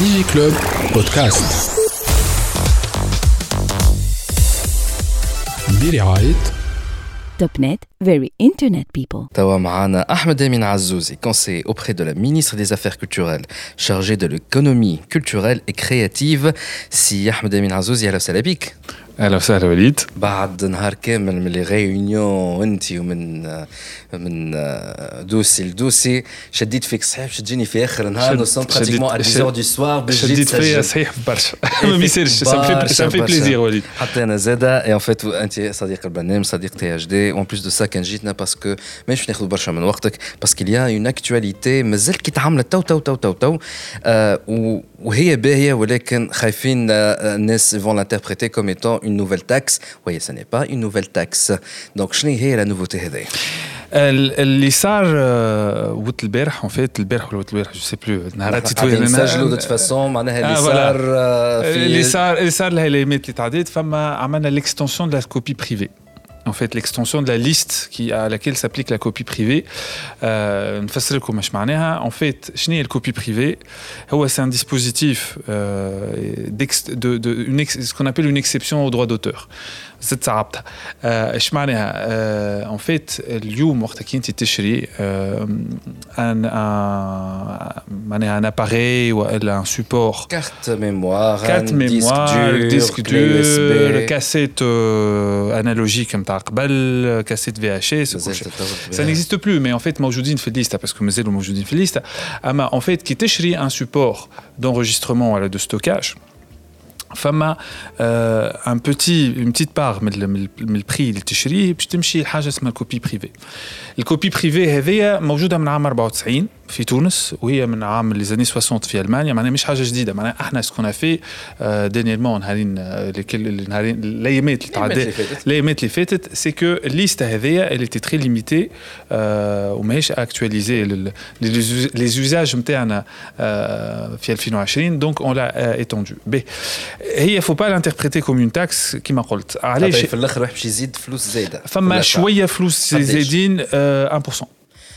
ديجي كلوب بودكاست برعاية توب نت very internet people توا معنا Ahmed Amin Azouzi, conseiller auprès de la ministre des Affaires culturelles, chargé de l'économie culturelle et créative. Si Ahmed Amin Azouzi, alors c'est la pique. أهلا وسهلا وليد. بعد نهار كامل من لي ريونيون وانت ومن من دوسي لدوسي شديت فيك صحيح باش تجيني في آخر النهار نو سون براتيكمون ا 10 دو سوار باش شديت فيا صحيح برشا. ما يصيرش سا في بليزير وليد. حتى أنا زادة اي ان فيت أنت صديق البرنامج صديق تي اش دي اون بليس دو سا كان جيتنا باسكو مانيش ناخذ برشا من وقتك باسكو يا اون اكتواليتي مازال كي تعملت تو تو تو تو تو وهي باهيه ولكن خايفين الناس فون لانتربريتي كوم ايتون اون نوفيل تاكس وهي سا ني با اون نوفيل تاكس دونك شنو هي لا نوفوتي هذه اللي صار وقت البارح اون فيت البارح ولا وقت البارح جو سي بلو نهارات تتوالى نسجلوا دو فاسون معناها اللي صار اللي صار اللي صار الايامات اللي تعديت فما عملنا ليكستنسيون دو لا كوبي بريفي en fait l'extension de la liste à laquelle s'applique la copie privée. Euh, en fait, la copie privée C'est un dispositif euh, de, une ce qu'on appelle une exception au droit d'auteur C'est ça. ايش معناها en fait اليوم وقت كي انت تشري un معناها un appareil ولا un support carte mémoire carte mémoire disque dur cassette analogique نتاع قبل كاسيت في اتش اس ça n'existe plus mais en fait موجودين في الليسته باسكو مازالوا موجودين في الليسته اما en fait كي تشري un support d'enregistrement ولا de stockage فما ان بوتي اون بتيت بار من البري اللي تشريه باش تمشي لحاجه اسمها الكوبي بريفي الكوبي بريفي هذيا موجودة من عام 94 في تونس وهي من عام لي زاني 60 في المانيا معناها مش حاجه جديده معناها احنا سكون في دانييرمون نهارين نهارين الايامات اللي تعدى الايامات اللي فاتت سي كو الليسته هذيا اللي تي تري ليميتي وماهيش اكtualisé لي زوزاج نتاعنا في 2020 دونك اون لا ايتوندو بي هي فو با لانتربريتي كوم اون تاكس كيما قلت علاش في الاخر باش يزيد فلوس زايده فما شويه فلوس زايدين 1%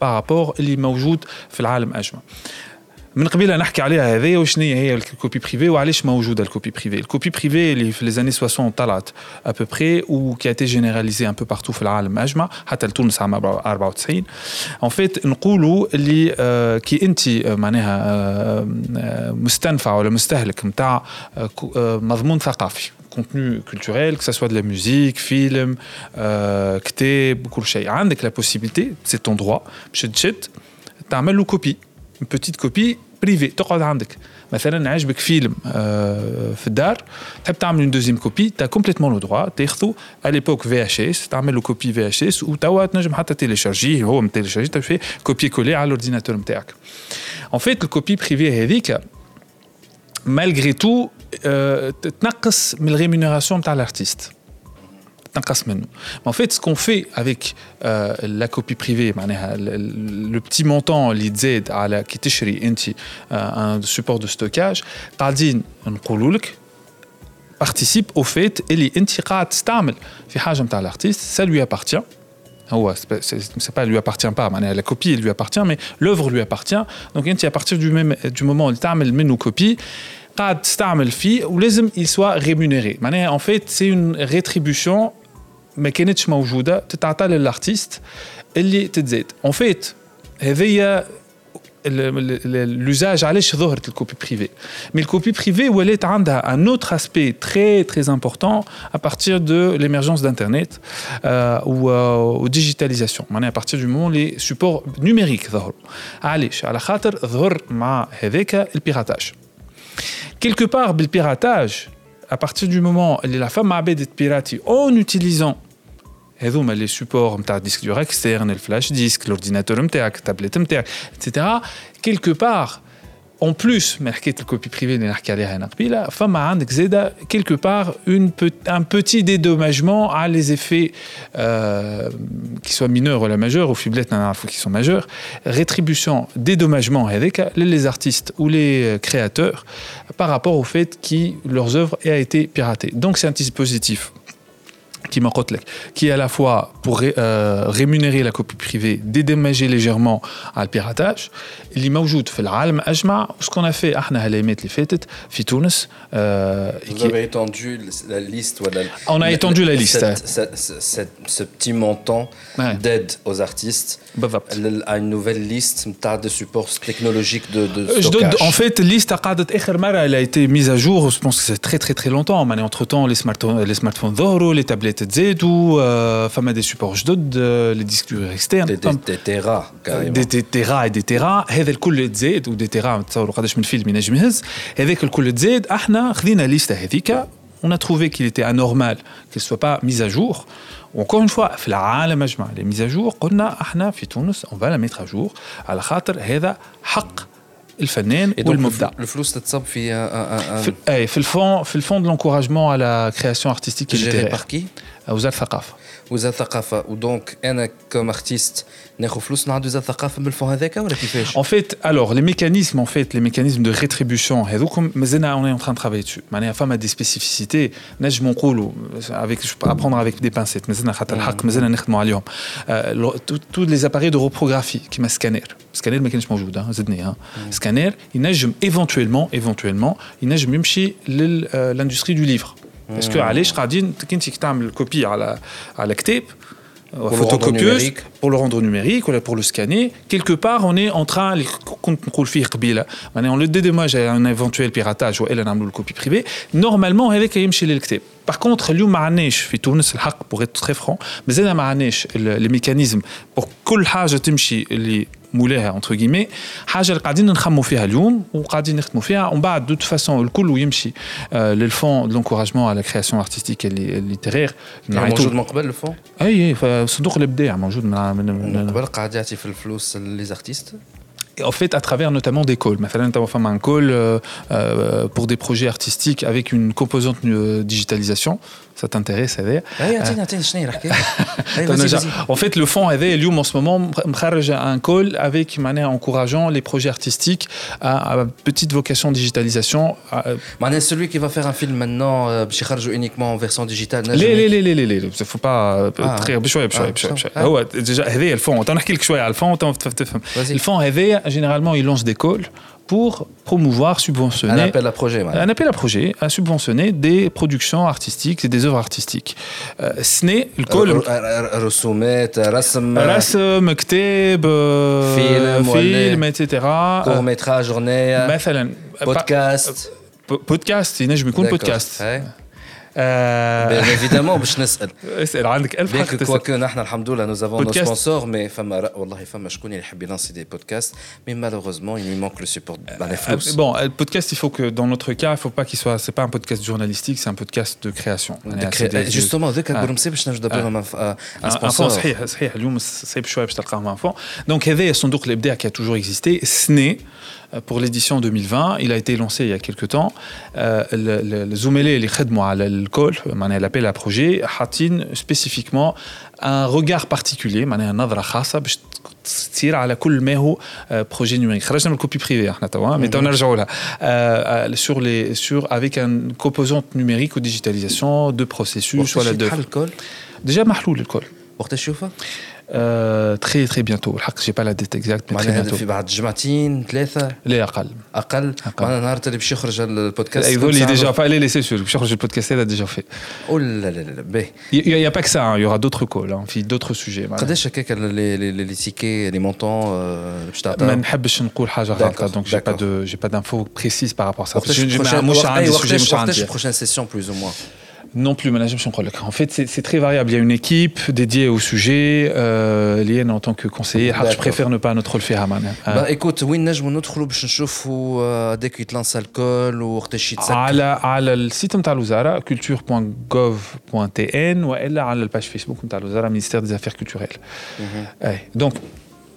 بارابور اللي موجود في العالم أجمع. من قبيلة نحكي عليها هذه وشنو هي؟ الكوبي بريفي وعلاش موجودة الكوبي بريفي الكوبي بريفي اللي في لي زاني 60 طلعت ابوبري كي اتي جينيراليزي ان بو بارتو في العالم أجمع حتى لتونس عام 94 اون فيت نقولوا اللي آه كي أنت معناها آه مستنفع ولا مستهلك نتاع آه مضمون ثقافي. contenu culturel, que ce soit de la musique, film, euh, كتاب, كل شيء. عندك la possibilité, c'est ton droit, باش تشد تعمل له كوبي une petite copie privée تقعد عندك مثلا عجبك فيلم آه في الدار تحب تعمل une deuxième copie tu as complètement le droit تاخذه à l'époque VHS تعمل له كوبي VHS وتوا تنجم حتى تيليشارجيه هو متيليشارجي تفي كوبي كولي على الاورديناتور نتاعك en fait الكوبي بريفي هذيك malgré tout تنقص من الريمونيراسيون نتاع الارتيست تنقص منه en fait ce qu'on fait avec euh, la copie privée معناها le petit montant اللي تزاد على كي تشري انت un support de stockage قاعدين نقولوا لك participe au fait اللي انت قاعد تستعمل في حاجه نتاع الارتيست ça lui appartient هو c'est pas lui appartient pas معناها la copie lui appartient mais l'œuvre lui appartient donc انت à partir du même du moment اللي تعمل منه copie قاعد تستعمل فيه ولازم il soit rémunéré معناها en fait c'est une rétribution ما كانتش موجوده تتعطى للارتيست اللي تتزاد en fait هذيا l'usage علاش ظهرت الكوبي بريفي مي الكوبي بريفي ولات عندها ان اوتر اسبي تري تري امبورتون à partir de l'émergence d'internet euh, ou euh, digitalisation معناها à partir du moment les supports numériques ظهروا علاش على خاطر ظهر مع هذاك البيراتاج Quelque part, le piratage, à partir du moment où la femme a été piratée en utilisant les supports, le disque dur externe, le flash disque, l'ordinateur, la tablette, etc., quelque part, en plus, mais le copie privée n'est la femme a quelque part un petit dédommagement à les effets euh, qui soient mineurs ou la majeure, ou fiblettes qui sont majeurs, rétribution, dédommagement avec les artistes ou les créateurs par rapport au fait que leurs œuvres aient été piratées. Donc c'est un dispositif qui qui est à la fois pour euh, rémunérer la copie privée, dédommager légèrement à le piratage. اللي موجود في العالم اجمع ce qu'on a fait احنا هالايامات اللي فاتت في تونس Vous avez étendu la liste voilà, On a étendu la liste. Cette, cette, cette, ce petit montant Ouais. d'aide aux artistes بالضبط. à une nouvelle liste de supports technologiques de, de Je stockage. donne- en fait, liste قعدت اخر مره elle a été mise à jour, je pense que c'est très très très longtemps. Mais entre temps, les smartphones, les smartphones ظهروا, les tablettes تزادوا, euh, فما des supports جدد, euh, les disques durs externes. des, des, des terras, carrément. دي دي تيرا دي تيرا هذا الكل تزاد ودي تيرا تصوروا قداش من فيلم ينجم يهز هذاك الكل تزاد احنا خذينا الليسته هذيك on a trouvé qu'il était anormal qu'elle soit pas mise à jour وانكور une fois في العالم اجمع les mises à jour قلنا احنا في تونس on va la mettre à jour على خاطر هذا حق الفنان Et donc, le, والمبدع flou- le flou, c'était ça, puis un, un, un, في, أي في الفون في الفون de l'encouragement à la création artistique et géré littéraire par qui وزارة الثقافة وزارة الثقافة ودونك أنا كوم ارتيست ناخذ فلوس نعدو وزارة الثقافة من الفون هذاك ولا كيفاش؟ En fait, alors, les mécanismes, en fait, les mécanismes de rétribution, هذوكم مازلنا on est en train de travailler dessus. معناها فما des spécificités نجم نقولوا avec je peux apprendre avec des pincettes مازلنا خاطر الحق مازلنا نخدموا عليهم. Euh, le- tout- Tous les appareils de reprographie كيما سكانير. سكانير ما كانش موجود ها زدني ها. سكانير ينجم éventuellement éventuellement ينجم يمشي للاندستري du livre. Parce que علاش قاعدين كنت كي تعمل كوبي على على كتاب le rendre photocopieuse numérique. pour le rendre numérique ou pour le scanner. Quelque part, on est en train, les comptes نقول فيه قبيلة, معناها on le dédommage à un éventuel piratage وإلا نعملوا le copie privée. Normalement, هذاك يمشي للكتاب. Par contre, اليوم ما عندناش في تونس الحق pour être très franc, مازال ما عندناش ال- les mécanismes pour كل حاجة تمشي اللي مولاها انتر جيمي حاجه اللي قاعدين نخموا فيها اليوم وقاعدين نخدموا فيها ومن بعد دوت فاسون الكل يمشي آه للفون دو لونكوراجمون على كرياسيون ارتستيك الليتيرير موجود من قبل الفون؟ اي اي صندوق الابداع موجود من من, من من قبل قاعد يعطي في الفلوس لي ارتيست؟ en fait à travers notamment des calls. Nous un call euh, euh, pour des projets artistiques avec une composante euh, digitalisation. Ça t'intéresse, En fait, le fonds avait Lyon en ce moment? Un call avec manière encourageant les projets artistiques à, à petite vocation digitalisation. Mané, celui qui va faire un film maintenant, euh, uniquement en version digitale. Les, les, les, les, les, faut pas ah. très, ah, ah déjà, elles font, t'en as quelque chose à le fond, le fond avait euh, généralement, ils lancent des calls pour promouvoir, subventionner. Un appel à projet. Ouais. Un appel à projet à subventionner des productions artistiques et des œuvres artistiques. Euh, ce n'est le call. Rosoumet, rasm. Kteb, film, etc. Euh, Court métrage, journée. Euh, podcast. Podcast, je me compte podcast. Ouais. ينجم يكون D'accord. بودكاست هاي. آه، Bien évidemment باش نسال اسال عندك ألف Bien حق que تسأل. quoique نحن الحمد لله nous avons nos Podcast. sponsors mais فما ر- والله فما شكون اللي يحب يلانسي دي بودكاست mais malheureusement il lui manque le support bah, les Euh, flux. Bon, le podcast, il faut que dans notre cas, il faut pas qu'il soit. C'est pas un podcast journalistique, c'est un podcast de création. De يعني cré- c'est des- justement ذاك آه. برمسي باش نجد لهم un ان فون sponsor صحيح صحيح اليوم صعيب شويه باش تلقاهم ان فون دونك هذا صندوق الابداع qui a toujours existé SNE pour l'édition 2020 il a été lancé il y a quelques temps euh, le- le- الزملاء اللي خدموا على الكول معناها لابيل à projet حاطين spécifiquement un regard particulier معناها نظره خاصه باش تصير على كل ما هو بروجي نيميريك خرجنا من الكوبي بريفي احنا توا مي تو نرجعوا لها Euh, sur les sur avec une composante numérique ou digitalisation de processus ولا وقتاش de يتحل الكل déjà محلول الكل وقتاش تشوفها Euh, très très bientôt الحق j'ai pas la date exacte mais très معناها هذا bientôt في بعد جمعتين ثلاثه لا اقل اقل أقل. معناها نهار اللي باش يخرج البودكاست يقول لي كل déjà ساعة. pas les laisser sur باش يخرج البودكاست هذا déjà fait Oh là là là là باهي il y, a- il y a pas que ça hein, il y aura d'autres calls hein, في d'autres sujets معناها. قداش هكاك لي لي لي تيكي لي مونطون باش ما تعطيهم نحبش نقول حاجه D'accord, غلطه donc j'ai pas d'accord. de j'ai pas d'infos précises par rapport à ça وقتاش Parce que j'ai- prochaine- مش وقت- عندي أي sujet وقتاش مش وقتاش عندي prochaine session plus ou moins Non plus management en En fait, c'est très variable. Il y a une équipe dédiée au sujet. Euh, en tant que conseiller, ah, je préfère ne pas notre rôle faire. Hein. Bah, écoute, oui, nous avons notre rôle, je trouve, euh, dès qu'il lance l'alcool ou rtechit ça. le site de l'Ouzara, culture.gov.tn, ou elle, à la page Facebook de ministère des Affaires culturelles. Mhm. Donc,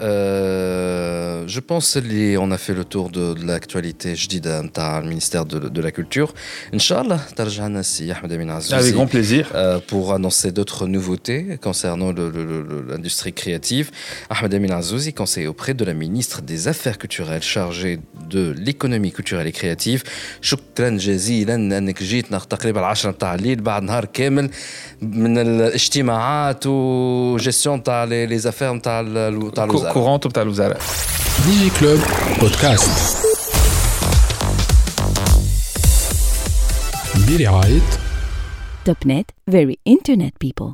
Euh, je pense qu'on a fait le tour de, de l'actualité جديدة نتاع ministère de, de la culture. Inch'Allah, ترجعنا السي أحمد أمين عزوزي. avec grand plaisir euh, pour annoncer d'autres nouveautés concernant le- le- le- l'industrie créative. Ahmed Amin Azouzi, conseiller auprès de la ministre des Affaires culturelles chargée de l'économie culturelle et créative. شكرا جزيلا انك جيتنا تقريبا 10 نتاع الليل بعد نهار كامل من الاجتماعات وجيستيون تاع لي زافير نتاع ال- تاع الوزاره. courante بتاع الوزاره ديجي كلوب بودكاست برعاية Topnet, very internet people.